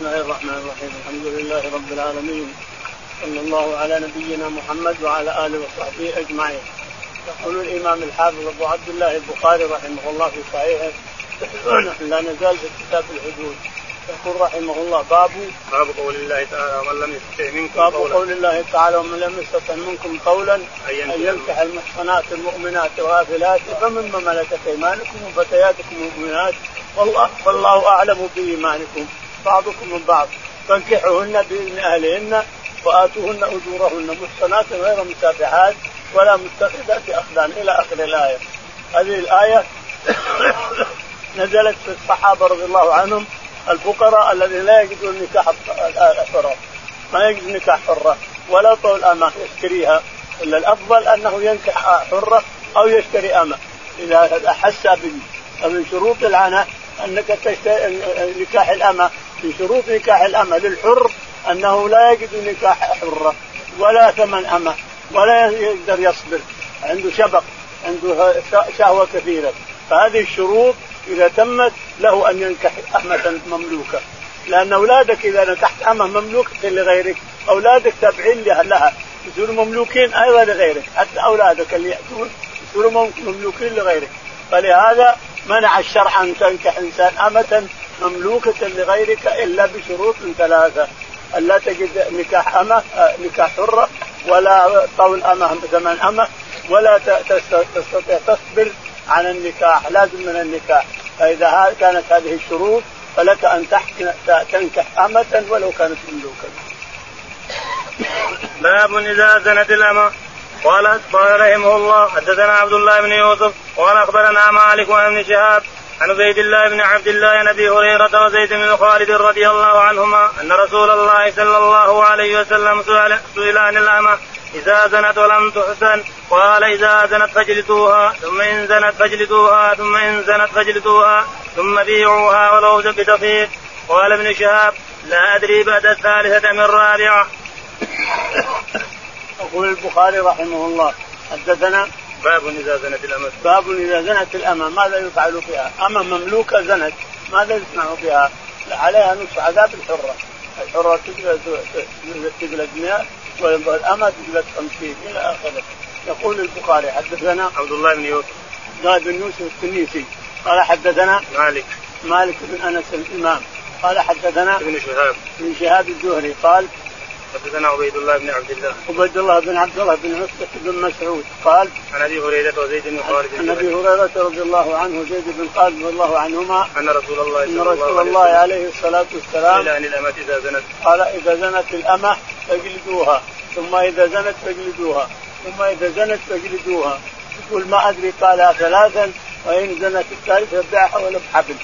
بسم الله الرحمن الرحيم. الحمد لله رب العالمين. صلى الله على نبينا محمد وعلى آله وصحبه أجمعين. يقول الإمام الحافظ أبو عبد الله البخاري رحمه الله في صحيحه لا نزال في كتاب الحدود. يقول رحمه الله باب باب قول الله تعالى ومن لم يستطع منكم باب قولا. قول الله تعالى ومن لم يستطع منكم قولا أن ينكح المحصنات المؤمنات الغافلات فمما ملكت إيمانكم وفتياتكم المؤمنات والله والله أعلم بإيمانكم. بعضكم من بعض. فانكحوهن بإذن أهلهن وآتوهن أجورهن محصنات غير مسافحات ولا متخذات أخدان. إلى آخر الآية. هذه الآية نزلت في الصحابة رضي الله عنهم الفقراء الذين لا يجدون نكاح الحرة ما يجد نكاح حرة. ولا طول أمة يشتريها. إلا الأفضل أنه ينكح حرة أو يشتري أمة. إذا أحس به ومن شروط العنة أنك تشتري نكاح الأمة. من شروط نكاح الأمة للحر أنه لا يجد نكاح حرة ولا ثمن أمة ولا يقدر يصبر. عنده شبق عنده شهوة كثيرة. فهذه الشروط إذا تمت له أن ينكح أمة مملوكة. لأن أولادك إذا نكحت أمة مملوكة لغيرك أولادك تابعين لها يصيروا مملوكين أيضا لغيرك. حتى أولادك اللي يأتون يصيروا مملوكين لغيرك. فلهذا منع الشرع أن تنكح إنسان أمة مملوكة لغيرك إلا بشروط ثلاثة. ألا تجد نكاح أمة نكاح حرة ولا طول أمة ثمن أمة ولا تستطيع تصبر عن النكاح لازم من النكاح. فإذا كانت هذه الشروط فلك أن تنكح أمة ولو كانت مملوكة. باب إذا زنت الأمة. قال قال رحمه الله حدثنا عبد الله بن يوسف قال أخبرنا مالك عن ابن شهاب عن عبيد الله بن عبد الله عن أبي هريرة وزيد بن خالد رضي الله عنهما أن رسول الله صلى الله عليه وسلم سئل, عن الأمة إذا زنت ولم تحسن قال إذا زنت فاجلدوها ثم إن زنت فاجلدوها ثم إن زنت فاجلدوها ثم بيعوها ولو بتفيق قال ابن شهاب لا أدري بعد الثالثة من الرابعه. يقول البخاري رحمه الله حدثنا باب إذا زنت الأمة. باب إذا زنت الأمة ماذا يفعل فيها؟ امه مملوكة زنت ماذا يصنع بها؟ عليها نصف عذاب الحرة. الحرة تجلد تجلد 100 والأمة تجلد 50 إلى آخره. يقول البخاري حدثنا عبد الله بن يوسف. قال بن يوسف التنيسي. قال حدثنا مالك. مالك بن أنس الإمام. قال حدثنا ابن شهاب. ابن شهاب الزهري. قال حدثنا عبيد الله بن عبد الله. عبيد الله بن عبد الله بن عتبة بن مسعود قال عن أبي هريرة وزيد بن خالد. عن أبي هريرة رضي الله عنه وزيد بن خالد رضي الله عنهما أن رسول الله أن رسول الله عليه الصلاة والسلام إلى ان الأمة إذا زنت. قال إذا زنت الأمة فاجلدوها ثم إذا زنت فاجلدوها ثم إذا زنت فاجلدوها. يقول ما أدري قالها ثلاثا وإن زنت الثالثه باعها ولو بحبل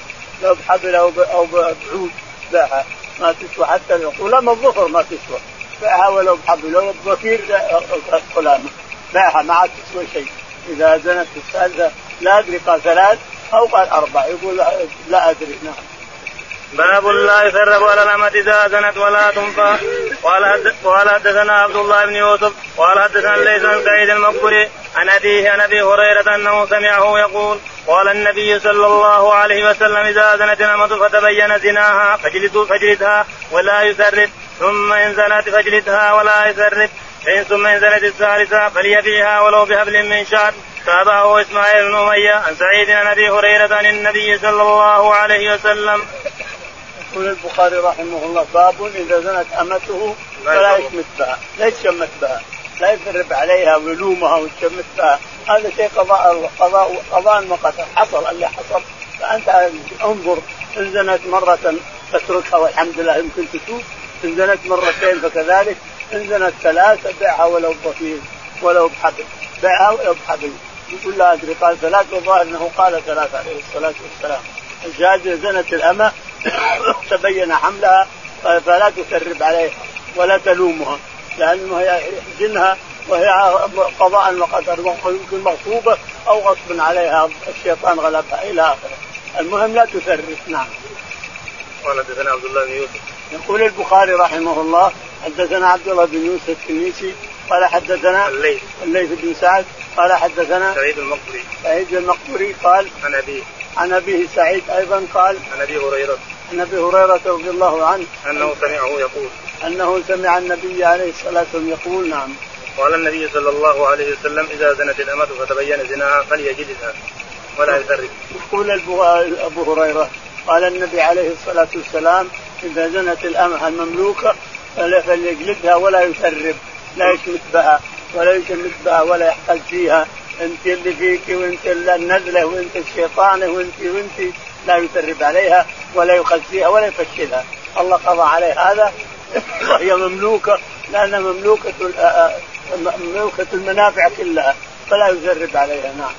لو بحبل أو أو بعود باعها ما تسوى حتى القلامة الظفر ما تسوى. باعها ولو بحبل لو بوفير قلامة باعها ما عاد تسوى شيء. إذا زنت الثالثه لا أدري قال ثلاث أو قال أربع. يقول لا أدري. نعم. باب لا يثرب على الأمة إذا زنت ولا تنفى. قال حدثنا عبد الله بن يوسف. قال حدثنا ليس عن سعيد المقبري. عن أبيه عن أبي هريرة أنه سمعه يقول قال النبي صلى الله عليه وسلم إذا زنت الأمة فتبين زناها فاجلدها ولا يسرب ثم إن زنت فاجلدها ولا يسرب فإن ثم إن زنت الثالثة فليبيعها ولو بحبل من شعر. تابعه إسماعيل بن أمية عن سعيد عن أبي هريرة عن النبي صلى الله عليه وسلم. يقول البخاري رحمه الله باب إذا زنت أمته فلا يشمت بها، لا يتشمت بها، لا يثرب عليها ويلومها ويتشمت بها، هذا شيء قضاء قضاء قضاء وقدر، حصل اللي حصل. فأنت انظر إن زنت مرة تتركها والحمد لله يمكن تتوب، ان زنت مرتين فكذلك، ان زنت ثلاثة بيعها ولو بطيء ولو بحبل، بيعها ولو بحبل، يقول لا أدري قال ثلاث والظاهر أنه قال ثلاث عليه الصلاة والسلام. الشاهد زنت الأمة تبين حملها فلا تسرب عليها ولا تلومها لأنه هي يحزنها وهي قضاء وقدر يمكن مغصوبة أو غصب عليها الشيطان غلبها إلى آخره المهم لا تسرب نعم. قال حدثنا عبد الله بن يوسف. يقول البخاري رحمه الله حدثنا عبد الله بن يوسف التنيسي قال حدثنا الليث. الليث بن سعد قال حدثنا سعيد المقبري. سعيد المقبري قال عن أبيه. عن أبيه سعيد أيضا قال عن أبي هريرة. عن أبي هريرة رضي الله عنه. أنه سمعه يقول. أنه سمع النبي عليه الصلاة والسلام يقول نعم. قال النبي صلى الله عليه وسلم إذا زنت الأمة فتبين زناها فليجلدها ولا يفرق. يقول أبو هريرة قال النبي عليه الصلاة والسلام إذا زنت الامه المملوكة فليجلدها ولا يسرب لا يشمت بها ولا يشمت بها ولا يحقد فيها. أنت اللي فيك وأنت النزلة وأنت الشيطانه وانت وأنت لا يسرب عليها ولا يخزيها ولا يفشلها. الله قضى عليه هذا. وهي مملوكة لانها مملوكة مملوكة المنافع كلها فلا يسرب عليها. نعم.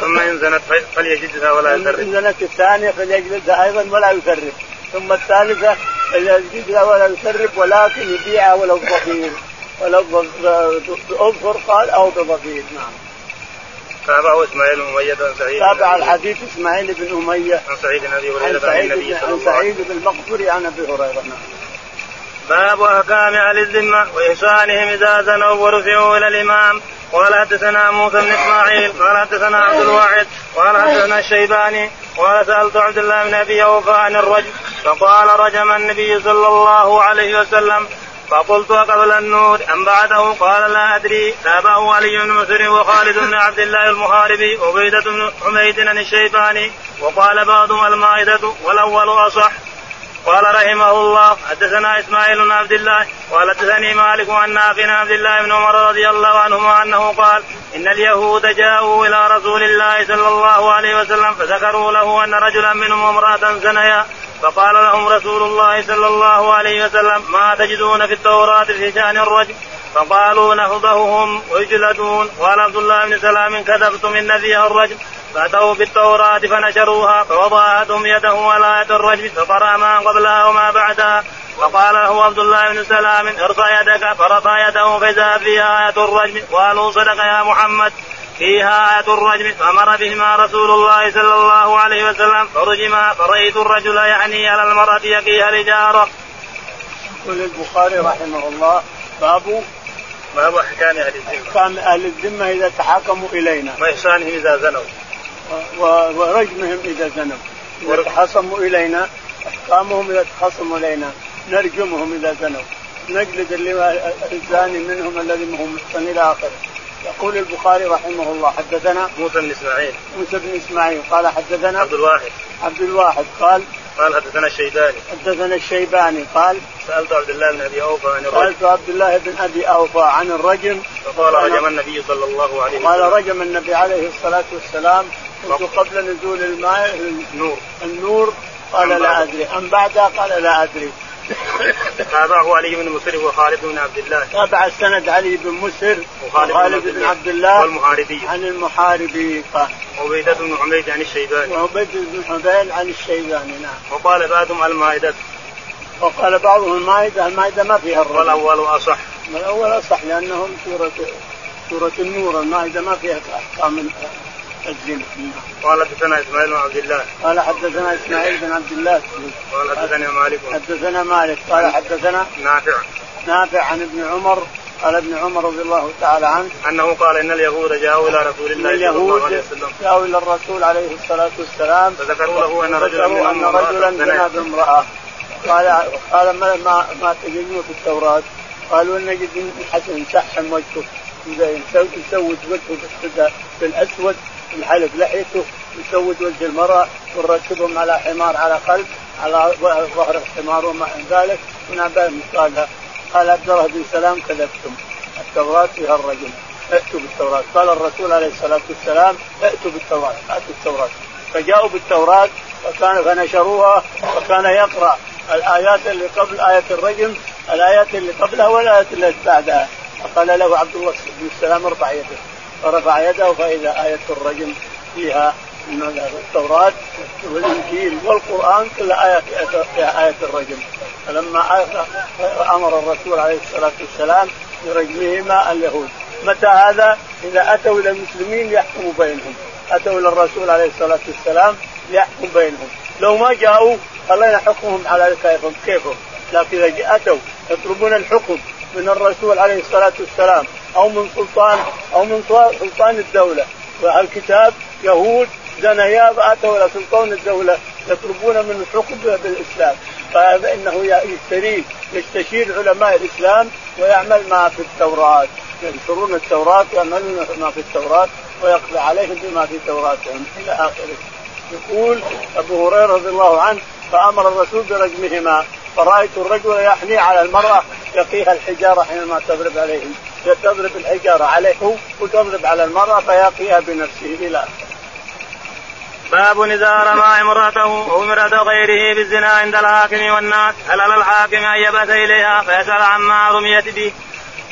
ثم ان زنت فليجلدها ولا يسرب ان زنت الثانية فليجلدها أيضا ولا يسرب ثم الثالثة فليجلدها ولا يسرب ولكن يبيعها ولو ضفير ولو باظفر قال أو بضفير نعم. تابعه إسماعيل بن أمية عن سعيد. تابع الحديث إسماعيل بن أمية. عن سعيد بن أبي هريرة عن سعيد عن سعيد بن المقبري عن أبي هريرة. نعم. باب أحكام أهل الذمة وإحسانهم إذا زنوا ورفعوا إلى الإمام. قال حدثنا موسى بن إسماعيل قال حدثنا عبد الواحد قال حدثنا الشيباني قال سألت عبد الله بن أبي أوفى عن الرجل فقال رجم النبي صلى الله عليه وسلم فقلت قبل النور أم بعده؟ قال لا أدري تابعه علي بن مسر وخالد بن عبد الله المحاربي وبيدة بن حميد الشيباني وقال بعضهم المائدة والأول أصح. قال رحمه الله حدثنا إسماعيل بن عبد الله قال حدثني مالك عن نافع عبد الله بن عمر رضي الله عنهما أنه قال إن اليهود جاءوا إلى رسول الله صلى الله عليه وسلم فذكروا له أن رجلا منهم امرأة زنيا فقال لهم رسول الله صلى الله عليه وسلم ما تجدون في التوراة في شأن الرجل؟ فقالوا نهضهم ويجلدون قال عبد الله بن سلام كذبتم إن فيها الرجل. فأتوا بالتوراة فنشروها فوضع احدهم يده على يد الرجل فقرأ ما قبلها وما بعدها. فقال له عبد الله بن سلام ارفع يدك. فرفع يده فإذا فيها آية الرجل قالوا صدق يا محمد. فيها آية الرجم فأمر بهما رسول الله صلى الله عليه وسلم فرجما فرأيت الرجل يعني على المرأة يقيها الإجارة. يقول البخاري رحمه الله باب باب أحكام أهل الذمة. أحكام أهل الذمة إذا تحاكموا إلينا. وإحسانهم إذا زنوا. ورجمهم إذا زنوا. إذا تخاصموا إلينا أحكامهم إذا تخاصموا إلينا نرجمهم إذا زنوا. نجلد اللي الزاني منهم الذي هم محسن إلى آخره. يقول البخاري رحمه الله حدثنا موسى بن إسماعيل. موسى بن إسماعيل قال حدثنا عبد الواحد. عبد الواحد قال قال حدثنا الشيباني. حدثنا الشيباني قال سألت عبد الله بن أبي أوفى عن الرجم سألت عبد الله بن أبي أوفى عن الرجم فقال رجم النبي صلى الله عليه وسلم. قال رجم النبي عليه الصلاة والسلام كنت قبل نزول الماء النور. النور. قال لا أدري. أم بعدها قال لا أدري. تابعه علي بن مسر وخالد بن عبد الله. تابع السند علي بن مسر وخالد بن عبد الله والمحاربي. عن المحاربي. وعبيدة بن حميد عن الشيباني. وعبيدة بن حميد عن الشيباني نعم. وقال بعضهم المائدة. وقال بعضهم المائدة. المائدة ما فيها الرجل. والأول أصح. والأول أصح لأنهم سورة سورة النور. المائدة ما فيها أحكام. الزنا قال حدثنا إسماعيل بن عبد الله. قال حدثنا إسماعيل بن عبد الله. قال حدثنا مالك. حدثنا مالك. قال حدثنا نافع. نافع عن ابن عمر. قال ابن عمر رضي الله تعالى عنه. أنه قال إن اليهود جاءوا إلى رسول الله صلى الله عليه وسلم. جاءوا إلى الرسول عليه الصلاة والسلام. فذكروا له أن رجلا أن رجلا زنى بامراه قال قال ما ما, ما تجدون في التوراة؟ قالوا إن نجد حسن سحم وجهه. يسود وجهه بالاسود يحلق لحيته يسود وجه المرأة ونركبهم على حمار على قلب على ظهر الحمار وما ذلك من بين قالها قال عبد الله بن سلام كذبتم. التوراة فيها الرجل. ائتوا بالتوراة. قال الرسول عليه الصلاة والسلام ائتوا بالتوراة. ائتوا بالتوراة فجاءوا بالتوراة وكان فنشروها وكان يقرأ الآيات اللي قبل آية الرجم الآيات اللي قبلها والآيات اللي بعدها. فقال له عبد الله بن السلام ارفع يدك فرفع يده فإذا آية الرجم فيها من التوراة والإنجيل والقرآن كل آية فيها آية الرجم. فلما أمر الرسول عليه الصلاة والسلام برجمهما اليهود. متى هذا؟ إذا أتوا إلى المسلمين يحكموا بينهم. أتوا إلى الرسول عليه الصلاة والسلام يحكم بينهم. لو ما جاءوا خلينا حكمهم على كيفهم كيفهم لكن إذا اتوا يطلبون الحكم. من الرسول عليه الصلاة والسلام أو من سلطان أو من سلطان الدولة. والكتاب يهود زنيا فأتوا إلى سلطان الدولة يطلبون منه الحكم بالإسلام. فانه يستريد يستشير علماء الإسلام ويعمل ما في التوراة. ينشرون التوراة ويعملون ما في التوراة ويقضي عليهم بما في توراتهم. إلى آخره. يقول أبو هريرة رضي الله عنه فأمر الرسول برجمهما. فرأيت الرجل يحني على المرأة يقيها الحجارة حينما تضرب عليهم. تضرب الحجارة عليه وتضرب على المرأة فيقيها بنفسه آخره. باب إذا رمى امرأته أو امرأة غيره بالزنا عند الحاكم والناس هل على الحاكم أن يبأس إليها؟ فيسأل عما رميت به.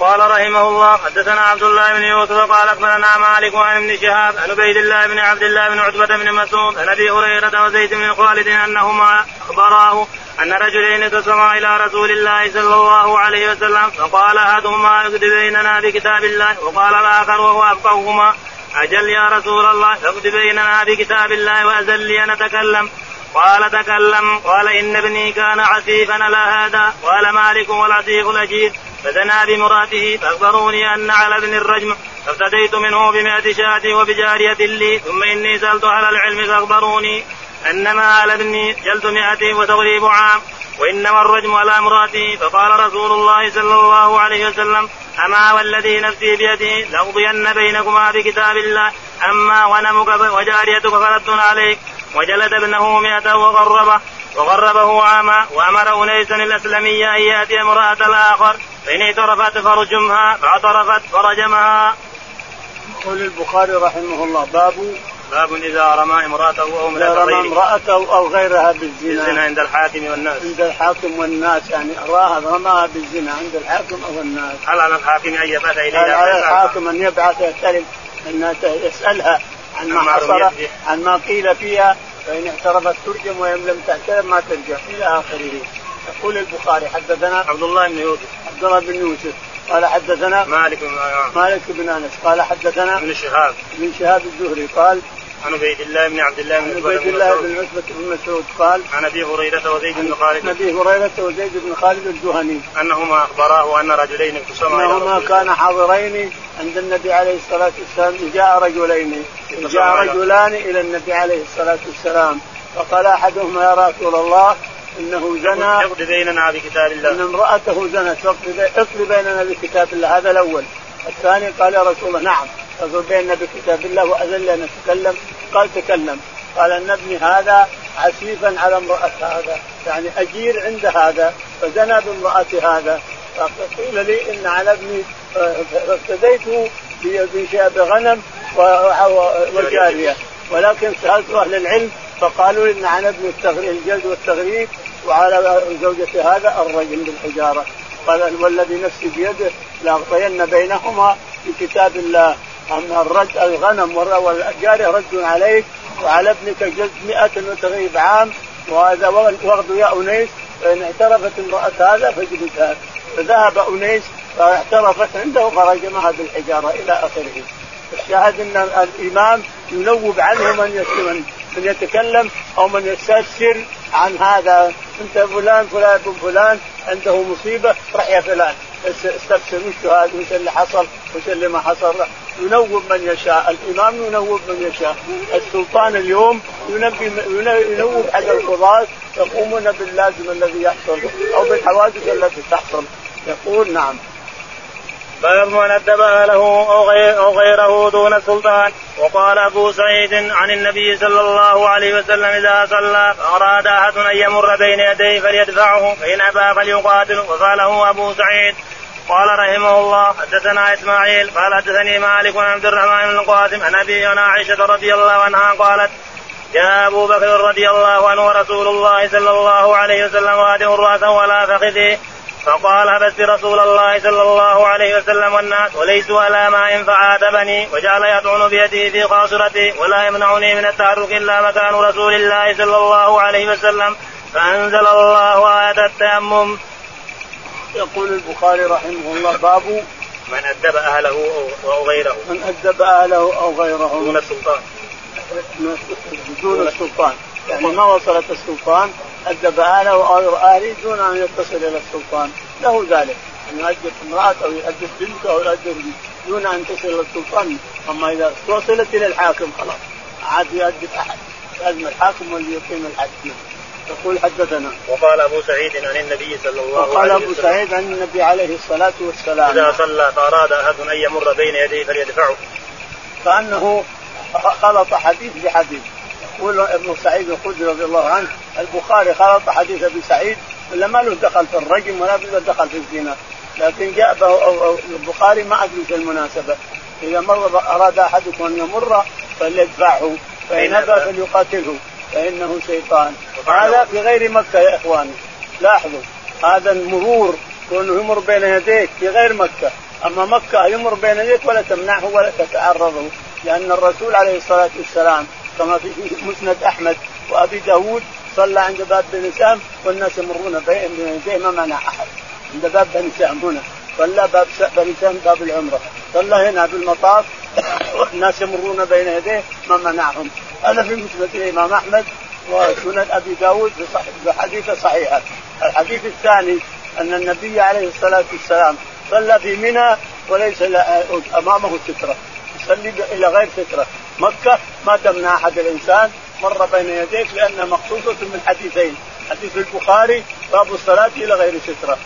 قال رحمه الله حدثنا عبد الله بن يوسف قال أخبرنا مالك عن ابن شهاب عن عبيد الله بن عبد الله بن عتبة بن مسعود عن أبي هريرة وزيد بن خالد أنهما أخبراه أن رجلين اتصما إلى رسول الله صلى الله عليه وسلم فقال أحدهما اكتب بيننا بكتاب الله وقال الآخر وهو أفقههما أجل يا رسول الله اكتب بيننا بكتاب الله واذن لي أن أتكلم. قال تكلم قال إن ابني كان عسيفا على هذا قال مالك والعسيف الأجير فزنى بمراته فأخبروني أن على ابن الرجم فافتديت منه بمائة شاة وبجارية لي ثم إني سألت على العلم فأخبروني. إنما على ابني جلد مائة وتغريب عام وإنما الرجم على امراته فقال رسول الله صلى الله عليه وسلم أما والذي نفسي بيده لأقضين بينكما بكتاب الله أما غنمك وجاريتك فرد عليك. وجلد ابنه مئة وغربه وغربه عاما وأمر انيسا الأسلمي أن يأتي امرأة الآخر. فإن اعترفت فرجمها فاعترفت فرجمها. يقول البخاري رحمه الله باب باب إذا رمى امرأته أو امراه رمى امرأته أو غيرها بالزنا. بالزنا عند الحاكم والناس. عند الحاكم والناس. يعني راها رماها بالزنا عند الحاكم أو الناس. هل على الحاكم أن يبعث اليها؟ على الحاكم أن يبعث يستلم أن يسألها عن ما حصل عن ما قيل فيها فإن اعترفت ترجم وإن لم تعترف ما ترجم. إلى آخره. يقول البخاري حدثنا عبد الله بن يوسف عبد الله بن يوسف. قال حدثنا مالك بن مالك بن أنس. قال حدثنا ابن شهاب. ابن شهاب الزهري قال عن عبيد الله بن عبد الله بن عبيد الله بن عتبة بن مسعود قال عن أبي هريرة وزيد بن خالد. عن أبي هريرة وزيد بن خالد الجهني أنهما أخبراه أن رجلين اقتسما أنهما كان حاضرين عند النبي عليه الصلاة والسلام. جاء رجلين. جاء رجلان إلى النبي عليه الصلاة والسلام. فقال أحدهما يا رسول الله إنه زنى. يقضي بيننا بكتاب الله. إن امرأته زنت اقضي بيننا بكتاب الله. هذا الأول. الثاني قال يا رسول الله نعم اقضي بيننا بكتاب الله واذن أن اتكلم قال تكلم. قال أن ابني هذا عسيفا على امرأة هذا. يعني أجير عند هذا فزنى بامرأة هذا. فقيل لي إن على ابني فافتديته بغنم وجارية. ولكن سألت أهل العلم فقالوا إن على ابن الجلد والتغريب وعلى زوجة هذا الرجل بالحجارة. قال والذي نفسي بيده لأغطين بينهما بكتاب الله. أما الرد الغنم والجارية رد عليك وعلى ابنك جلد مئة وتغيب عام. وهذا وغد يا أنيس فإن اعترفت امرأة هذا فجلدها. فذهب أنيس فاعترفت عنده فرجمها بالحجارة إلى آخره. الشاهد أن الإمام ينوب عنه من من يتكلم أو من يستفسر عن هذا. أنت فلان فلان ابن فلان عنده مصيبة راح يا فلان. استفسر وش هذا؟ وش اللي حصل؟ وش اللي ما حصل؟ ينوب من يشاء. الإمام ينوب من يشاء. السلطان اليوم ينبي ينوب على القضاة يقومون باللازم الذي يحصل أو بالحوادث التي تحصل. يقول نعم. باب من ادب اهله أو غير أو غيره دون السلطان. وقال أبو سعيد عن النبي صلى الله عليه وسلم إذا صلى فأراد احد أن يمر بين يديه فليدفعه فإن أبى فليقاتل. وقاله أبو سعيد. قال رحمه الله حدثنا إسماعيل قال حدثني مالك عن عبد الرحمن بن القاسم عن أبي عائشة رضي الله عنها قالت جاء أبو بكر رضي الله عنه ورسول الله صلى الله عليه وسلم وادع راسه ولا فخذه فقال هبست رسول الله صلى الله عليه وسلم والناس وليسوا على ماء فعاتبني وجعل يطعن بيده في قاصرتي ولا يمنعني من التحرك إلا مكان رسول الله صلى الله عليه وسلم فأنزل الله آية التيمم. يقول البخاري رحمه الله باب من أدب أهله أو غيره. من أدب أهله أو غيره. دون السلطان. دون السلطان. يعني ما وصلت السلطان؟ أدب أهله أو أهله دون أن يتصل إلى السلطان. له ذلك. أن يؤدب امرأة أو يؤدب بنته أو يؤدب دون أن تصل إلى السلطان. أما إذا وصلت إلى الحاكم خلاص. عاد يؤدب أحد. لازم الحاكم واللي يقيم الحد. يقول حدثنا. وقال أبو سعيد عن النبي صلى الله عليه وسلم وقال ابو سعيد عن النبي عليه الصلاة والسلام. إذا صلى فأراد أحد أن يمر بين يديه فليدفعه. كانه خلط حديث بحديث. يقول ابن سعيد الخدري رضي الله عنه البخاري خلط حديث أبي سعيد ولا ما له دخل في الرجم ولا له دخل في الزنا. لكن جاء البخاري ما أدري في المناسبة. إذا مر أراد أحدكم أن يمر فليدفعه فإن أبى فليقاتله فإنه شيطان. هذا في غير مكة يا إخواني. لاحظوا هذا المرور كونه يمر بين يديك في غير مكة. أما مكة يمر بين يديك ولا تمنعه ولا تتعرضه لأن الرسول عليه الصلاة والسلام كما في مسند أحمد وأبي داود صلى عند باب بن سام والناس يمرون بين يديه ما منع أحد. عند باب بن سام هنا. صلى باب بن سام باب العمرة. صلى هنا بالمطاف والناس يمرون بين يديه ما منعهم. هذا في مسند الإمام أحمد وسنن أبي داود بحديث صحيحه الحديث الثاني أن النبي عليه الصلاة والسلام صلى في منى وليس أمامه سترة. يصلي إلى غير ستره مكة ما تمنع أحد الإنسان مر بين يديك لانها مخصوصه من حديثين حديث البخاري باب الصلاة إلى غير سترة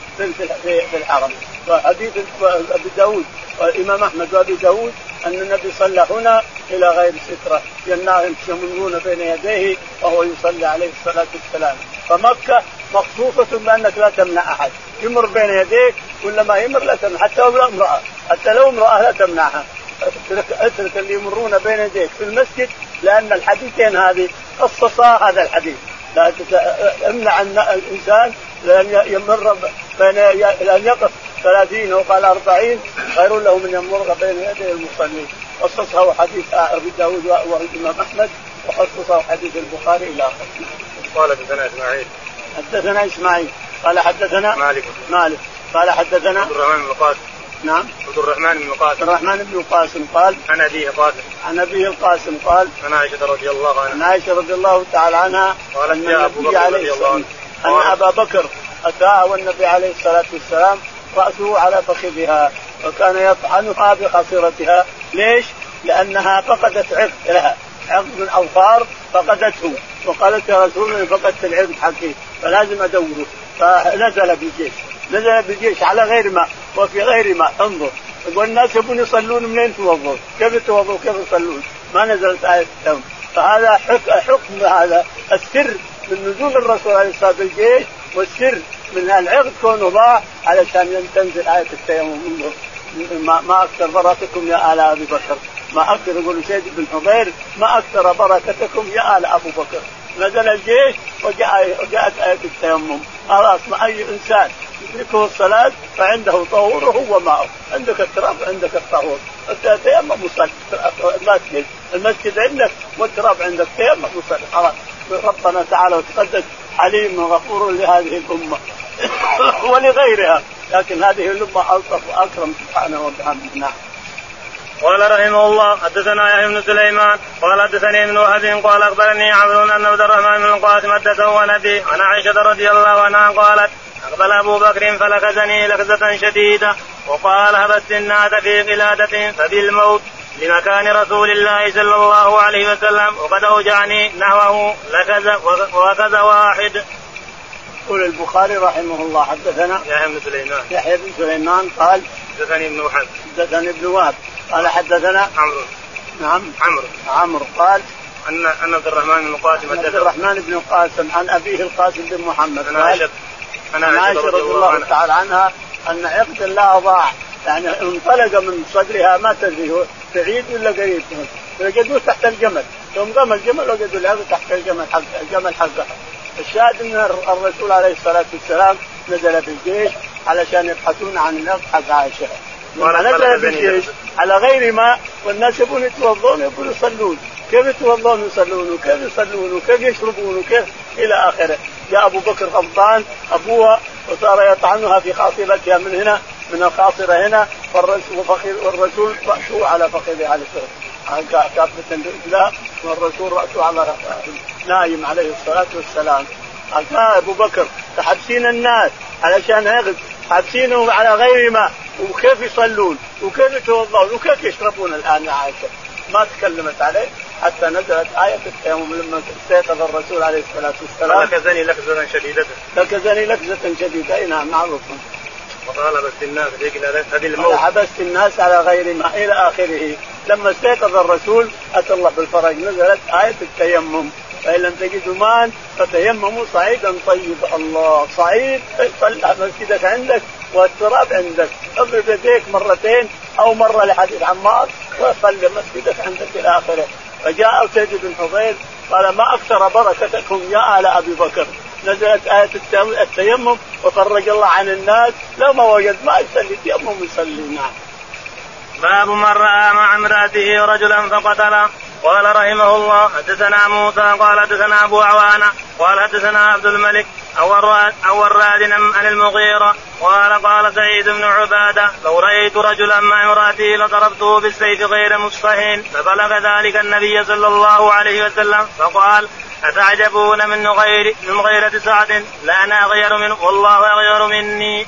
في الحرم. وحديث أبي داود والإمام أحمد وأبي داود أن النبي صلى هنا إلى غير سترة لأنهم يمرون بين يديه وهو يصلي عليه الصلاة والسلام. فمكة مخصوصة بأنك لا تمنع أحد. يمر بين يديك ولا ما يمر لا تمنع حتى لو امرأة حتى لو امرأة لا تمنعها. اترك اترك اللي يمرون بين يديك في المسجد لأن الحديثين هذه خصصا هذا الحديث. لا امنع الإنسان لأن يمر بين لأن يقف ثلاثين وقال أربعين خير له من يمر بين يدي المصلين. خصصه حديث أبي داود والامام أحمد وخصصه حديث البخاري إلى آخره. قال حدثنا إسماعيل. حدثنا إسماعيل. قال حدثنا مالك. مالك. قال حدثنا عبد الرحمن بن القاسم. نعم. عبد الرحمن بن القاسم. عبد الرحمن بن القاسم قال عن أبيه قاسم. عن أبيه القاسم قال عن عائشة رضي الله عنها. عن عائشة رضي الله تعالى عنها قالت يا أبو بكر رضي الله عنه. أن أبا بكر اتاها والنبي عليه الصلاة والسلام رأسه على فخذها وكان يطعنها بخصيرتها ليش؟ لأنها فقدت عقد لها. عقد من اوفار فقدته. وقالت يا رسول الله فقدت العقد حقي فلازم أدوره. فنزل بالجيش. نزل بالجيش على غير ماء وفي غير ماء انظر. والناس يبون يصلون منين توضون؟ كيف يتوضوا كيف يصلون؟ ما نزلت آية التوبة فهذا حكم هذا. السر من نزول الرسول عليه الصلاة والسلام بالجيش والسر من العقد كونه ضاع علشان تنزل آية التيمم ما, ما أكثر بركتكم يا آل أبي بكر. ما أكثر يقول سيد بن حضير ما أكثر بركتكم يا آل أبو بكر. نزل الجيش وجاء وجاءت آية التيمم. خلاص مع أي إنسان يدركه الصلاة فعنده طهوره وماءه عندك التراب عندك الطهور. تيمم وصل المسجد. المسجد عندك والتراب عندك. تيمم وصل خلاص. ربنا تعالى وتقدس حليم وغفور لهذه الأمة. ولغيرها. لكن هذه الأمة ألطف وأكرم سبحانه وبحمده نعم. قال رحمه الله حدثنا يحيى بن سليمان قال حدثني ابن وهب قال أخبرني عمرو ان عبد الرحمن بن القاسم حدثه عن ابي عن عائشة رضي الله عنها قالت أقبل أبو بكر فلخزني لخزه شديدة وقال هبت الناس في قلادة فبالموت لمكان رسول الله صلى الله عليه وسلم وقد أوجعني نحوه لكذا وكذا واحد. يقول البخاري رحمه الله حدثنا يحيى بن سليمان يحيى بن سليمان قال حدثني ابن وهب. حدثني ابن وهب. قال حدثنا عمرو. نعم. عمرو. عمرو. قال أن أن عبد الرحمن بن القاسم عبد الرحمن بن القاسم عن أبيه القاسم بن محمد. عن عائشه عن عائشة رضي الله تعالى عنها أن عقد لها ضاع يعني انطلق من صدرها ما تدري هو بعيد ولا قريب. وجدوه تحت الجمل. يوم قام الجمل وجدوا العقد تحت الجمل حق الجمل حقها الشاهد أن الرسول عليه الصلاة والسلام نزل في الجيش علشان يبحثون عن العقد حق عائشه لما نزل بالجيش على غير ماء والناس يبون يتوضون يبون يصلون كيف يتوضون يصلون وكيف يصلون وكيف يشربون وكيف؟ إلى آخره. جاء أبو بكر غضبان ابوها وصار يطعنها في خاصرتها من هنا من الخاصره هنا والرسول راسه على فخذه عليه الصلاة كافة رجلها والرسول رأسه على نايم عليه الصلاة والسلام. جاء أبو بكر تحبسين الناس علشان يغد حابسينهم على غير ماء وكيف يصلون؟ وكيف يتوضؤون؟ وكيف يشربون الآن يا عائشة؟ ما تكلمت عليه حتى نزلت آية التيمم لما استيقظ الرسول عليه الصلاة والسلام. لكزني لكزة شديدة. لكزني لكزة شديدة. أي نعم معروف. وقال بس الناس هذه الموت. حبست الناس على غير ما إلى آخره. لما استيقظ الرسول أتى الله بالفرج نزلت آية التيمم. فإن لم تجدوا ماء فتيمموا صعيدا طيب. الله صعيد. طلع مسجدك عندك والتراب عندك. اضرب يديك مرتين أو مرة لحديث عمار وصلي مسجدك عندك إلى آخره. فجاء سيد بن حضير قال ما أكثر بركتكم يا آل أبي بكر؟ نزلت آية التيمم وفرج الله عن الناس. لو ما وجد ما يصلي تيمم يصلي. نعم. باب من رأى مع امرأته رجلا فقتله. قال رحمه الله حدثنا موسى قال حدثنا أبو عوانة قال حدثنا عبد الملك أو الراد أو عن المغيرة. قال قال سعيد بن عبادة لو رأيت رجلا مع امراته لضربته بالسيف غير مصفح فبلغ ذلك النبي صلى الله عليه وسلم فقال أتعجبون من غير من غيرة سعد؟ لا أنا أغير منه والله أغير مني.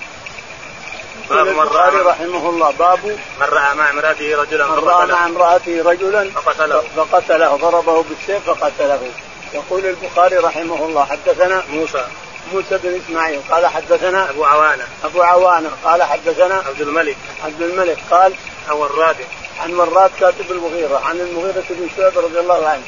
باب من رأى رحمه الله باب من رأى مع امرأته رجلا من رأى مع امرأته رجلا فقتله. فقتله ضربه بالسيف فقتله. يقول البخاري رحمه الله حدثنا موسى. موسى بن إسماعيل قال حدثنا أبو عوانة. أبو عوانة قال حدثنا عبد الملك. عبد الملك قال عن وراد عن وراد كاتب المغيرة عن المغيرة بن شعبه رضي الله عنه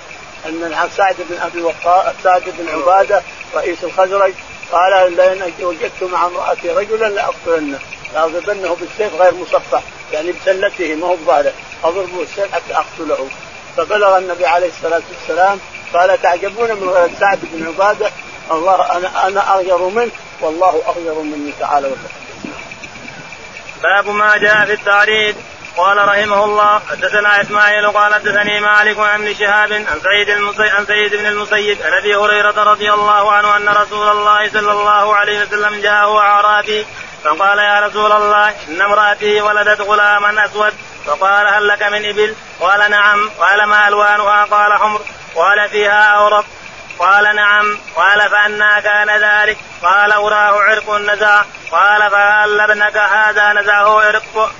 أن سعد بن أبي وقاص سعد بن عبادة رئيس الخزرج قال لئن وجدت مع امرأتي رجلا لاقتلنه لاضربنه بالسيف غير مصفح يعني بسلته ما هو بظاهره. أضربه بالسيف حتى أقتله. فبلغ النبي عليه الصلاة والسلام قال تعجبون من سعد بن عبادة؟ الله أنا أنا أغير منه والله أغير مني تعالى وتعالى. باب ما جاء في التعريض قال رحمه الله حدثنا إسماعيل قال حدثني مالك عن ابن شهاب عن سعيد عن سعيد بن المسيب عن أبي هريرة رضي الله عنه أن رسول الله صلى الله عليه وسلم جاءه اعرابي فقال يا رسول الله إن امرأتي ولدت غلاما أسود. فقال هل لك من إبل؟ قال نعم. قال ما ألوانها؟ قال حمر. قال فيها أورق. قال نعم. قال فأنا كان ذلك. قال أراه عرق نزع قال فهل ابنك هذا نزعه عرق؟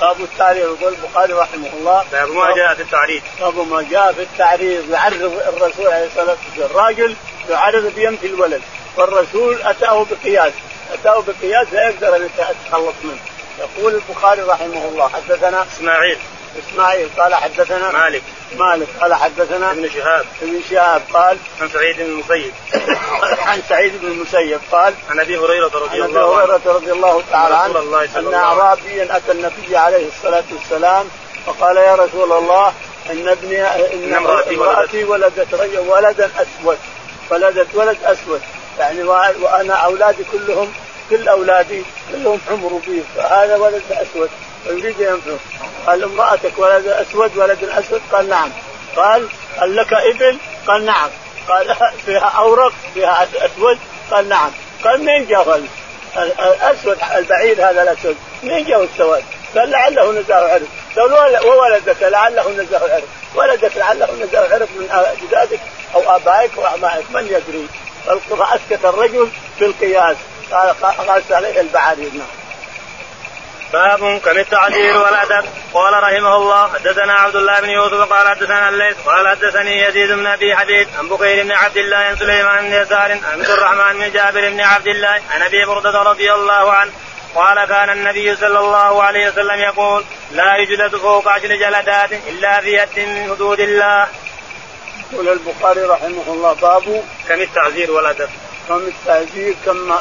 باب التعريض يقول البخاري رحمه الله. باب ما جاء في التعريض. باب ما جاء في التعريض يعرض الرسول عليه الصلاة والسلام. الراجل يعرض بينفي الولد والرسول أتاه بقياس. أتاه بقياس لا يقدر أن يتخلص منه. يقول البخاري رحمه الله حدثنا إسماعيل. إسماعيل قال حدثنا مالك. مالك قال حدثنا ابن شهاب. ابن شهاب قال عن سعيد بن المسيب. عن سعيد بن المسيب قال عن أبي هريرة رضي الله عنه. ابي هريرة رضي الله تعالى عنه أن اعرابيا أتى النبي عليه الصلاة والسلام فقال يا رسول الله إن ابني إن امرأتي ولدت ولدا أسود. ولدت ولد أسود. يعني وأنا أولادي كلهم كل أولادي كلهم حمر بيض فهذا ولد أسود. ان ينفر قال امرأتك ولد أسود ولد أسود؟ قال نعم. قال هل لك إبل؟ قال نعم. قال فيها أورق فيها أسود؟ قال نعم. قال منين جاء الأسود البعيد هذا الأسود. منين جاء السواد؟ قال لعله نزاه عرق قال وولدك لعله نزاه عرق ولدك لعله نزاه عرق من أجدادك أو آبائك واعمائك من يدري؟ فاسكت الرجل في القياس. قال قاس عليه البعارير نعم. باب كم التعذير والأدب. قال رحمه الله حدثنا عبد الله بن يوسف قال حدثنا الليث قال حدثني يزيد بن أبي حبيب عن بكير بن عبد الله عن سليمان بن يسار عن عبد الرحمن بن جابر بن عبد الله عن أبي بردة رضي الله عنه قال كان النبي صلى الله عليه وسلم يقول لا يجلد فوق عشر جلدات إلا في يد من حدود الله. يقول البخاري رحمه الله باب كم التعزير والأدب. كم التعزير كم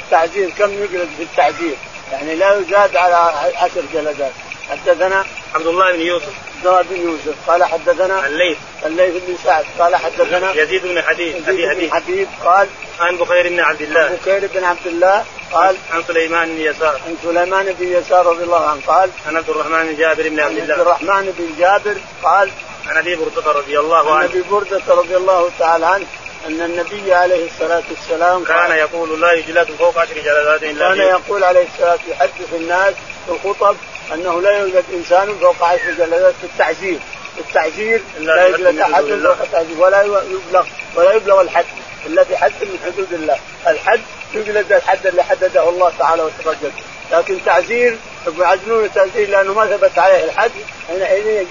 التعزير كم يجلد في التعزير؟ يعني لا يزاد على عشر جلدات. حدثنا عبد الله بن يوسف. عبد الله بن يوسف. قال حدثنا الليث. الليث بن سعد. قال حدثنا يزيد بن حبيب يزيد بن حبيب قال عن بخير بن عبد الله. عن بخير بن عبد الله. قال عن سليمان بن يسار. عن سليمان بن يسار رضي الله عنه. قال عن عبد الرحمن بن جابر بن عبد الله. عبد الرحمن بن جابر. قال عن أبي بردة رضي الله عنه. عن أبي بردة رضي الله تعالى عنه. أن النبي عليه الصلاة والسلام كان يقول لا يجلد فوق عشر جلدات إلا كان يقول عليه الصلاة يحدث الناس في الخطب أنه لا يوجد إنسان فوق عشر جلدات في التعزير. التعزير لا يجلد أحد فوق التعزير ولا يبلغ ولا يبلغ الحد. الا في حد من حدود الله، الحد يجلد الحد اللي حدده الله تعالى وتقدم، لكن تعزير يعزلون التعزير لأنه ما ثبت عليه الحد حينئذ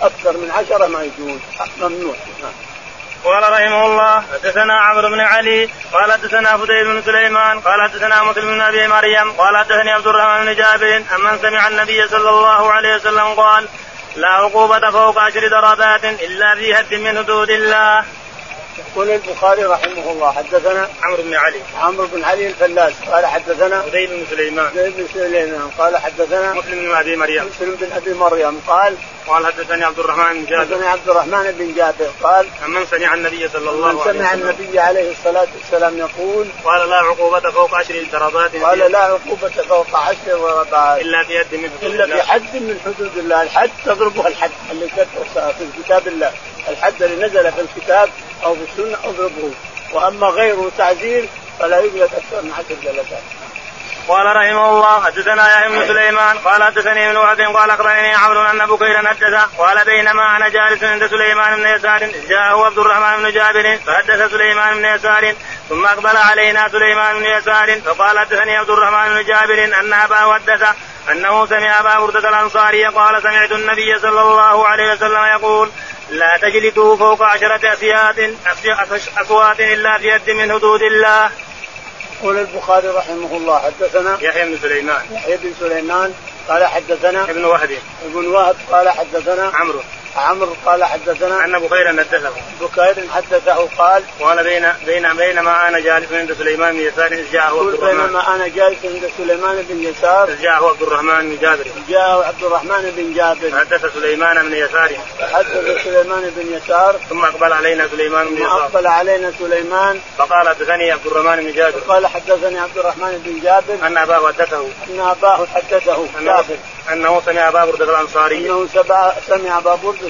أكثر من عشرة ما يجوز. ممنوع. قال رحمه الله حدثنا عمرو بن علي قال حدثنا فديل بن سليمان قال حدثنا مسلم بن أبي مريم قال حدثني عبد الرحمن بن جابر من سمع النبي صلى الله عليه وسلم قال لا عقوبة فوق عشر ضربات إلا في حد من حدود الله. يقول البخاري رحمه الله حدثنا عمرو بن علي. عمرو بن علي الفلاس قال حدثنا زيد بن سليمان. زيد بن سليمان قال حدثنا مسلم بن أبي مريم. مسلم بن أبي مريم قال قال حدثني عبد الرحمن بن جابر. حدثني عبد الرحمن بن جابر. قال من سمع النبي صلى الله عليه وسلم. سمع النبي عليه الصلاة والسلام يقول قال لا عقوبة فوق عشر ضربات قال لا عقوبة فوق عشر ضربات إلا في حد من حدود إلا في حد من حدود الله. الحد تضربها الحد اللي في كتاب الله. الحد اللي نزل في الكتاب أو في السنة أضربه. وأما غيره تعزير فلا يوجد أكثر من عشر جلسات قال رحمه الله حدثنا يحيى بن سليمان قال حدثني ابن وهب قال أخبرني عمرو أن بكيرا حدث قال بينما أنا جالس عند سليمان بن يسار جاءه عبد الرحمن بن جابر فحدث سليمان بن يسار ثم أقبل علينا سليمان بن يسار فقال حدثني عبد الرحمن بن جابر أن اباه حدث أنه سمع أبا بردة الأنصاري قال سمعت النبي صلى الله عليه وسلم يقول لا تجلدوا فوق عشرة أصوات إلا في يد من حدود الله. يقول البخاري رحمه الله حدثنا يحيى بن سليمان. يحيى بن سليمان قال حدثنا ابن وهب. ابن وهب قال حدثنا عمرو. عمرو قال حدثنا أن بكير حدثه. بكير حدثه قال قال بين بين بينما أنا جالس عند سليمان بن يسار إذ جاءه عبد الرحمن. بينما أنا جالس عند سليمان بن يسار. إذ جاءه عبد الرحمن بن جابر. جاءه عبد الرحمن بن جابر. حدث سليمان بن يسار. حدث سليمان بن يسار. ثم أقبل علينا سليمان بن يسار. أقبل علينا سليمان. فقال حدثني عبد الرحمن بن جابر. قال حدثني عبد الرحمن بن جابر. أن أباه حدثه. أن أباه حدثه. جابر. أنه سمع أبا بردة الأنصاري. أنه سمع أبا بردة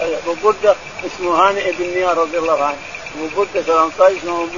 أبو برده اسمه هانئ بن نيار رضي الله عنه. أبو برده الانصاري اسمه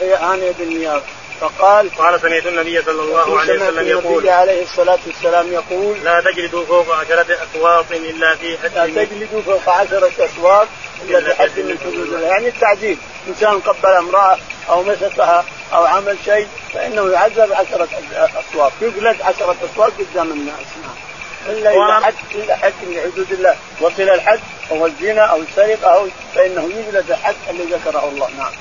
هانئ بن نيار. فقال قال سمعت النبي صلى الله عليه وسلم يقول النبي عليه الصلاة والسلام يقول لا تجلدوا فوق عشرة أسواط إلا في حد لا تجلدوا فوق عشرة أسواط إلا في حد من حدود الله. يعني التعذيب إنسان قبل امرأة أو مسكها أو عمل شيء فإنه يعذب عشرة أسواط يجلد عشرة أسواط قدام الناس. نعم. إلا اذا حد حد من حدود الله. وصل الحد أو الزنا أو السرقة أو فإنه يجلد الحد الذي ذكره الله. نعم.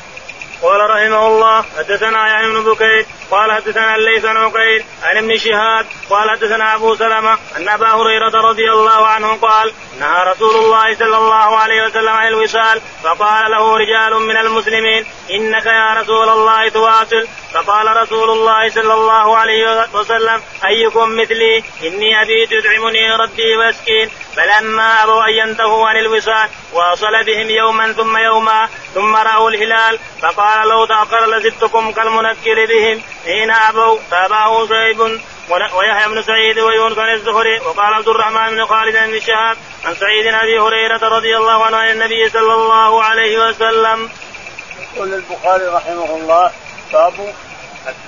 قال رحمه الله حدثنا يعني بن بكير قال حدثنا الليث بن عقيل عن ابن شهاب قال حدثنا أبو سلمة أن أبا هريرة رضي الله عنه قال نهى رسول الله صلى الله عليه وسلم عن الوصال فقال له رجال من المسلمين إنك يا رسول الله تواصل. فقال رسول الله صلى الله عليه وسلم أيكم مثلي؟ إني ابيت يدعمني ربي ويسكين فلما أبوا أن ينتهوا عن الوصال واصل بهم يوما ثم يوما ثم رأوا الهلال. فقال لو تأخر لزدتكم كالمنكر بهم. حين ابوا فاباه شعيب ويحيى بن سعيد ويونس بن الزهري وقال عبد الرحمن بن خالد بن شهاب عن سعيد أبي هريرة رضي الله عنه عن النبي صلى الله عليه وسلم. يقول البخاري رحمه الله باب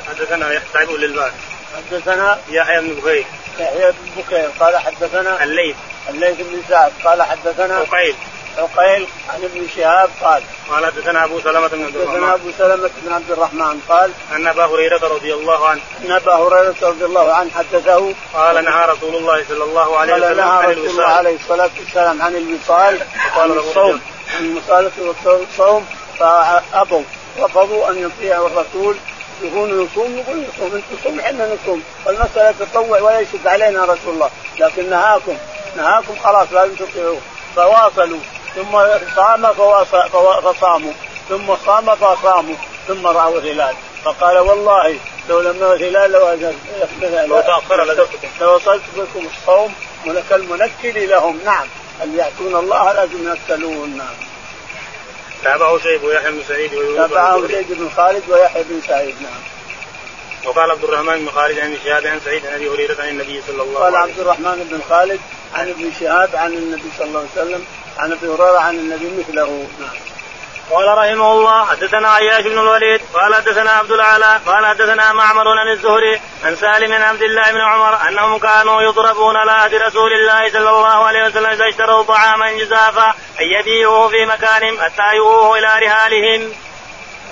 حدثنا يحتاج للباب حدثنا يحيى بن بكير. يحيى بن بكير قال حدثنا الليث. الليث بن سعد قال حدثنا عقيل عقيل عن ابن شهاب قال قال حدثنا أبو سلمة بن عبد الرحمن. أبو سلمة بن عبد الرحمن قال أن أبا هريرة رضي الله عنه أن أبا هريرة رضي الله عنه حدثه قال نهى رسول الله صلى الله عليه وسلم عن رسول الله عليه الصلاة والسلام عن الوصال عن الصوم عن المصالة والصوم فأبوا رفضوا أن يطيعوا الرسول. يقولون نصوم يقول نصوم أنتم صوم إحنا نصوم والمسألة تطوع ولا يشد علينا رسول الله. لكن نهاكم نهاكم خلاص لازم تطيعوه. فواصلوا. ثم صام فصاموا. ثم صام فصاموا. ثم رأوا الهلال. فقال والله لو لم نرى الهلال لو تاخر لوصلت بكم الصوم كالمنكر لهم. نعم. ان يأتون الله لازم ينكلون نعم. تابعه شيب ويحيى بن سعيد تابعه زيد بن خالد ويحيى بن سعيد. نعم. وقال عبد الرحمن بن خالد عن شهاب عن سعيد عن أبي هريرة عن النبي صلى الله عليه وسلم قال عبد الرحمن بن خالد عن ابن شهاب عن النبي صلى الله عليه وسلم عن أبي هريرة عن النبي مثله نعم قال رحمه الله حدثنا عياش بن الوليد قال حدثنا عبد الأعلى قال حدثنا معمر عن الزهري عن سالم بن عبد الله بن عمر أنهم كانوا يضربون على عهد رسول الله صلى الله عليه وسلم إذا اشتروا طعاما جزافا أن يبيعوه في مكانهم حتى يؤوه إلى رحالهم.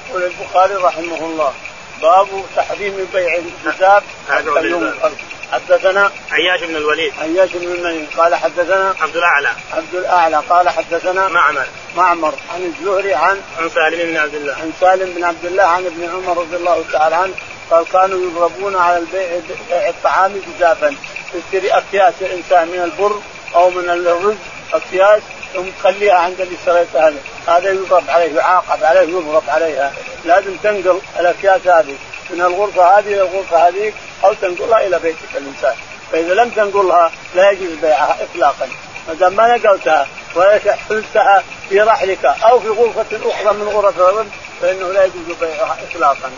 يقول البخاري رحمه الله باب تحريم بيع الكتاب حتى يوم حدثنا عياش بن الوليد. عياش بن المنين قال حدثنا عبد الأعلى. عبد الأعلى. قال حدثنا معمر. معمر عن الزهري عن عن سالم بن عبد الله. عن سالم بن عبد الله عن ابن عمر رضي الله تعالى عنه قال كانوا يضربون على البيع بيع الطعام جزافا يشتري أكياس الإنسان من البر أو من الرز أكياس ثم تخليها عند اللي اشتريتها هذا يضرب عليه يعاقب عليه يضرب عليها. لازم تنقل الأكياس هذه من الغرفة هذه إلى الغرفة هذيك أو تنقلها إلى بيتك الإنسان. فإذا لم تنقلها لا يجوز بيعها اطلاقا. ما دام ما نقلتها ولا حلتها في رحلك أو في غرفة أخرى من غرف الرب فإنه لا يجوز بيعها اطلاقا.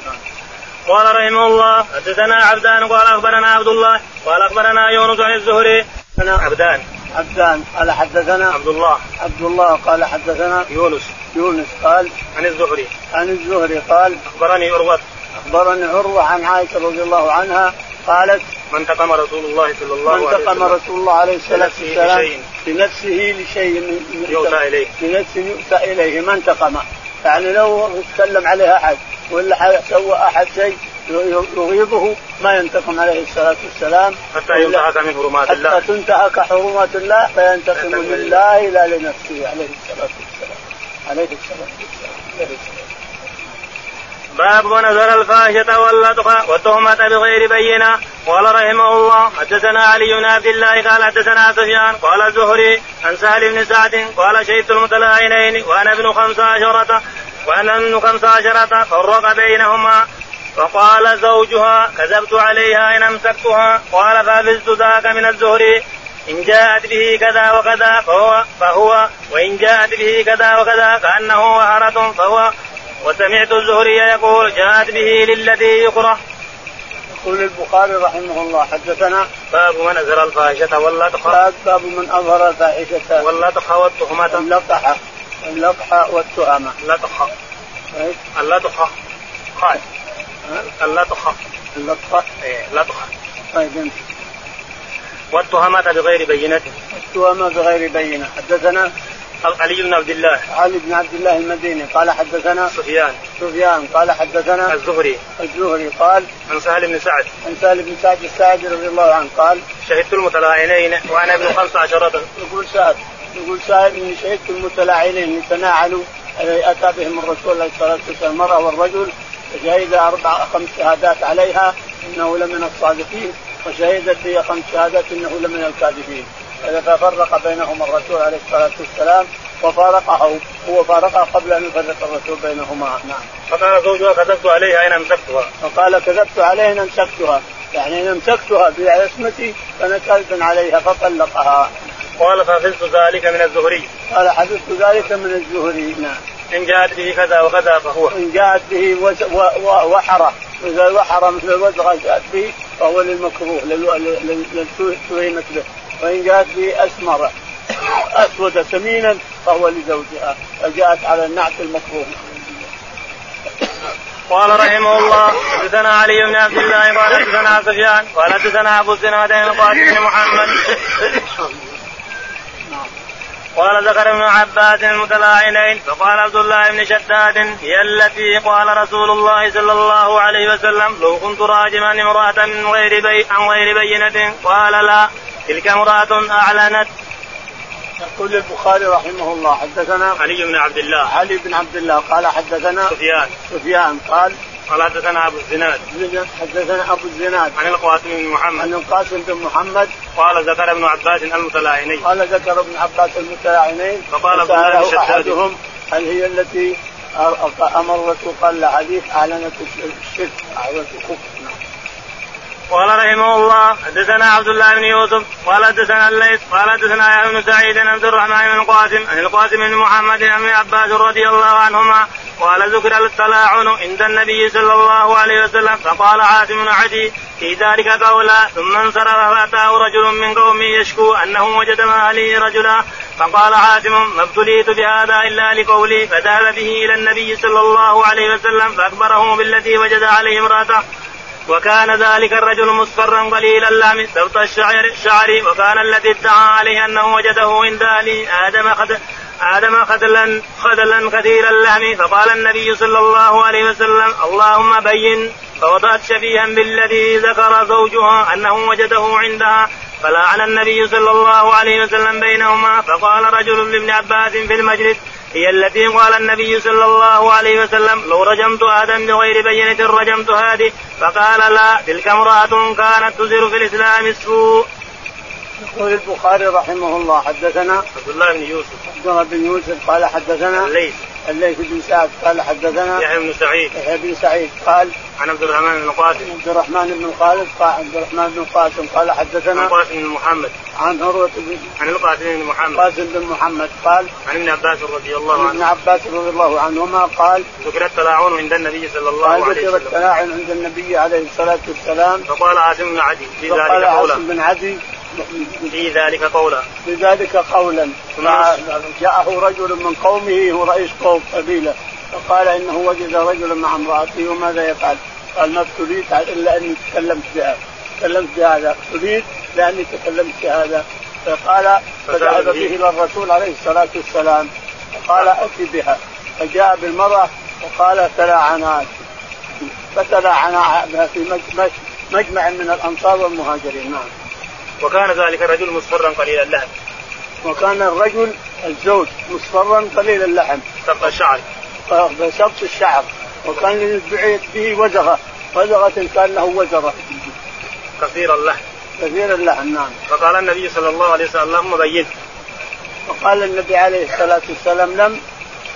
قال رحمه الله حدثنا عبدان قال أخبرنا عبد الله قال أخبرنا يونس عن الزهري. عبدان. عبدان قال حدثنا عبد الله. عبد الله قال حدثنا يونس. يونس قال عن الزهري. عن الزهري قال أخبرني عروة. أخبرني عروة عن عائشة رضي الله عنها قالت من انتقم رسول الله صلى الله عليه وسلم انتقم رسول الله عليه الصلاة والسلام بنفسه لشيء يؤتى إليه. بنفسه يؤتى إليه. ما انتقم يعني لو تكلم عليه أحد ولا سوى أحد شيء يغيظه ما ينتقم عليه الصلاة والسلام. حتى ينتهك من حرمات الله. حتى تنتهك حرمات الله فينتقم لله لا لنفسه عليه الصلاة والسلام. عليه الصلاة والسلام. باب ونزل الفاحشة واللطخ والتهمة بغير بينة. قال رحمه الله حدثنا علي بن عبد الله قال حدثنا سفيان قال الزهري عن سهل بن سعد قال شهدت المتلاعنين وأنا ابن خمس عشرة وأنا ابن خمس عشرة فرق بينهما. فقال زوجها كذبت عليها إن أمسكتها. قال فحفظت ذاك من الزهري. إن جاءت به كذا وكذا فهو فهو وإن جاءت به كذا وكذا كأنه وهرة فهو وسمعت الزهري يقول جاءت به للذي يكره. يقول البخاري رحمه الله حدثنا باب من أزهر الفاحشة واللطخ باب باب من أظهر الفاحشة. واللطخ والتهمة. اللطخ اللطخ والتهمة. اللطخ إيه؟ اللطخ قال اللطخ اللطخ إيه لطخ طيب انت. والتهمة بغير بينة. التهمة بغير بينة. حدثنا علي بن عبد الله. علي بن عبد الله المديني. قال حدثنا سفيان. سفيان. قال حدثنا الزهري. الزهري. قال عن سهل بن سعد. عن سهل بن سعد الساعدي رضي الله عنه قال شهدت المتلاعنين وأنا ابن خمس عشرة يقول سهل يقول سهل إني شهدت المتلاعنين يتناعلوا أتى بهم الرسول عليه الصلاة والسلام. المراه والرجل فشهد أربع خمس شهادات عليها إنه لمن الصادقين وشهدت هي خمس شهادات إنه لمن الكاذبين. ففرق بينهما الرسول عليه الصلاة والسلام وفارقه هو فارقها قبل أن يفرق الرسول بينهما نعم. فقال زوجها كذبت عليها ان أمسكتها. فقال كذبت عليها ان أمسكتها يعني إن أمسكتها بعصمتي فانا كذب عليها فطلقها. قال فحفظت ذلك من الزهري. قال حفظت ذلك من الزهري نعم. إن جاءت به كذا وكذا فهو. إن جاءت به وحرة إذا الوحره مثل الوزغه جاءت به فهو للمكروه للتهمة به وان جاءت به أسمر أسود سمينا فهو لزوجها فجاءت على النعت المكروه. قال رحمه الله حدثنا علي بن عبد الله قال حدثنا سفيان قال حدثنا أبو الزناد قال محمد. قال ذكر ابن عباس المتلاعنين فقال عبد الله بن شداد هي التي قال رسول الله صلى الله عليه وسلم لو كنت راجما امرأة من غير بي عن غير بينة. قال لا تلك امرأة أعلنت. يقول البخاري رحمه الله حدثنا علي بن عبد الله. علي بن عبد الله قال حدثنا سفيان. سفيان قال قال حدثنا أبو الزناد. حدثنا أبو الزناد. عن القاسم بن محمد. عن القاسم بن محمد. قال ذكر ابن عباس المتلاعنين. قال ذكر ابن عباس المتلاعنين. فقال ابن أحدهم هل هي التي أمر الرسول قال حديث أعلنت الشرك. أعلنت الكفر قال رحمه الله حدثنا عبد الله بن يوسف قال حدثنا الليث قال حدثنا يا ابن سعيد بن عبد الرحمن بن القاسم عن القاسم بن محمد عن عباس رضي الله عنهما قال ذكر التلاعن عند النبي صلى الله عليه وسلم فقال عاصم بن عدي في ذلك قولا ثم انصرف فأتاه رجل من قومه يشكو أنه وجد مع رجلا فقال عاصم ما ابتليت بهذا إلا لقولي فذهب به إلى النبي صلى الله عليه وسلم فأخبره بالذي وجد عليه امرأته. وكان ذلك الرجل مصفرا قليل اللام سبط الشعر الشعر وكان الذي ادعى عليه أنه وجده عند أهل آدم خد آدم خدلا خدلا كثير اللحم. فقال النبي صلى الله عليه وسلم اللهم بين. فوضعت شبيها بالذي ذكر زوجها أنه وجده عندها. فلعن النبي صلى الله عليه وسلم بينهما. فقال رجل لابن عباس في المجلس هي التي قال النبي صلى الله عليه وسلم لو رجمت آدم بغير بينة رجمت هذه. فقال لا تلك امرأة كانت تزر في الإسلام السوء. يقول البخاري رحمه الله حدثنا عبد الله بن يوسف. عبد الله بن يوسف قال حدثنا الليث. الليث بن سعد قال حدثنا يحيى بن سعيد. يحيى بن سعيد قال عن عبد الرحمن بن قاسم. عبد الرحمن بن خالد قال عبد الرحمن بن قاسم قال عن حدثنا قاسم بن محمد. عن عروة بن عن القاسم بن محمد. قاسم بن محمد قال عن ابن عباس رضي الله عن ابن عنه عباس رضي الله عنهما قال ذكر التلاعون عند النبي صلى الله قال عليه ذكر وسلم. التلاعن عند النبي عليه الصلاة والسلام. فقال عاصم بن عدي في ذلك قولا. عاصم بن عدي في ذلك قولا. بذلك قولا. جاءه رجل من قومه هو رئيس قوم قبيلة. فقال إنه وجد رجلا مع امرأته وماذا يفعل؟ قال ما ابتليت إلا أني تكلمت بها. تكلمت بهذا. ابتليت لاني تكلمت بهذا. فقال فذهب به إلى الرسول عليه الصلاة والسلام. فقال اتي بها. فجاء بالمرأة وقال تلاعنا فتلاعنا في مج- مج- مجمع من الأنصار والمهاجرين. نعم. وكان ذلك الرجل مصفرا قليل اللحم. وكان الرجل الزوج مصفرا قليل اللحم. سبق الشعر. بسبط الشعر. وكان يدعي به وزغة. وزغة كان له وزغة. كثير اللحم. كثير اللحم نعم. فقال النبي صلى الله عليه وسلم اللهم بين وقال النبي عليه الصلاة والسلام لم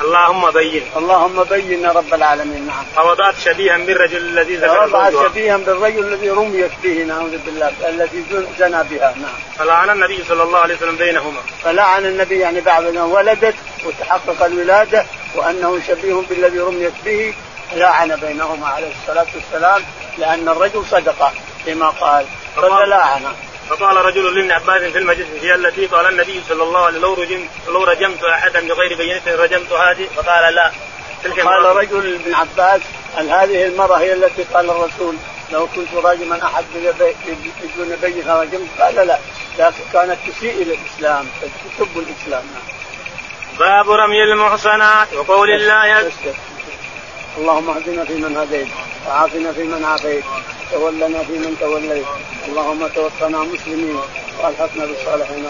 اللهم بين. اللهم بين يا رب العالمين نعم. فوضعت شبيها بالرجل الذي ذكر وضع زوجها شبيها بالرجل الذي رميت به نعوذ بالله الذي زنى بها نعم. فلعن النبي صلى الله عليه وسلم بينهما. فلعن النبي يعني بعد ما ولدت وتحقق الولادة وأنه شبيه بالذي رميت به لعن بينهما عليه الصلاة والسلام لأن الرجل صدق فيما قال فتلاعن فقال رجل لابن عباس في المجلس هي التي قال النبي صلى الله عليه وسلم لو رجمت لو رجمت احدا بغير بينة رجمت هذه فقال لا تلك قال رجل ابن عباس هل هذه المرأة هي التي قال الرسول لو كنت راجما أحد بدون بينها رجمت قال لا لكن كانت تسيء إلى الإسلام تسب الإسلام نعم. باب رمي المحصنات وقول الله. اللهم اهدنا فيمن هديت وعافنا فيمن عافيت تولنا فيمن توليت اللهم توفنا مسلمين وألحقنا بالصالحين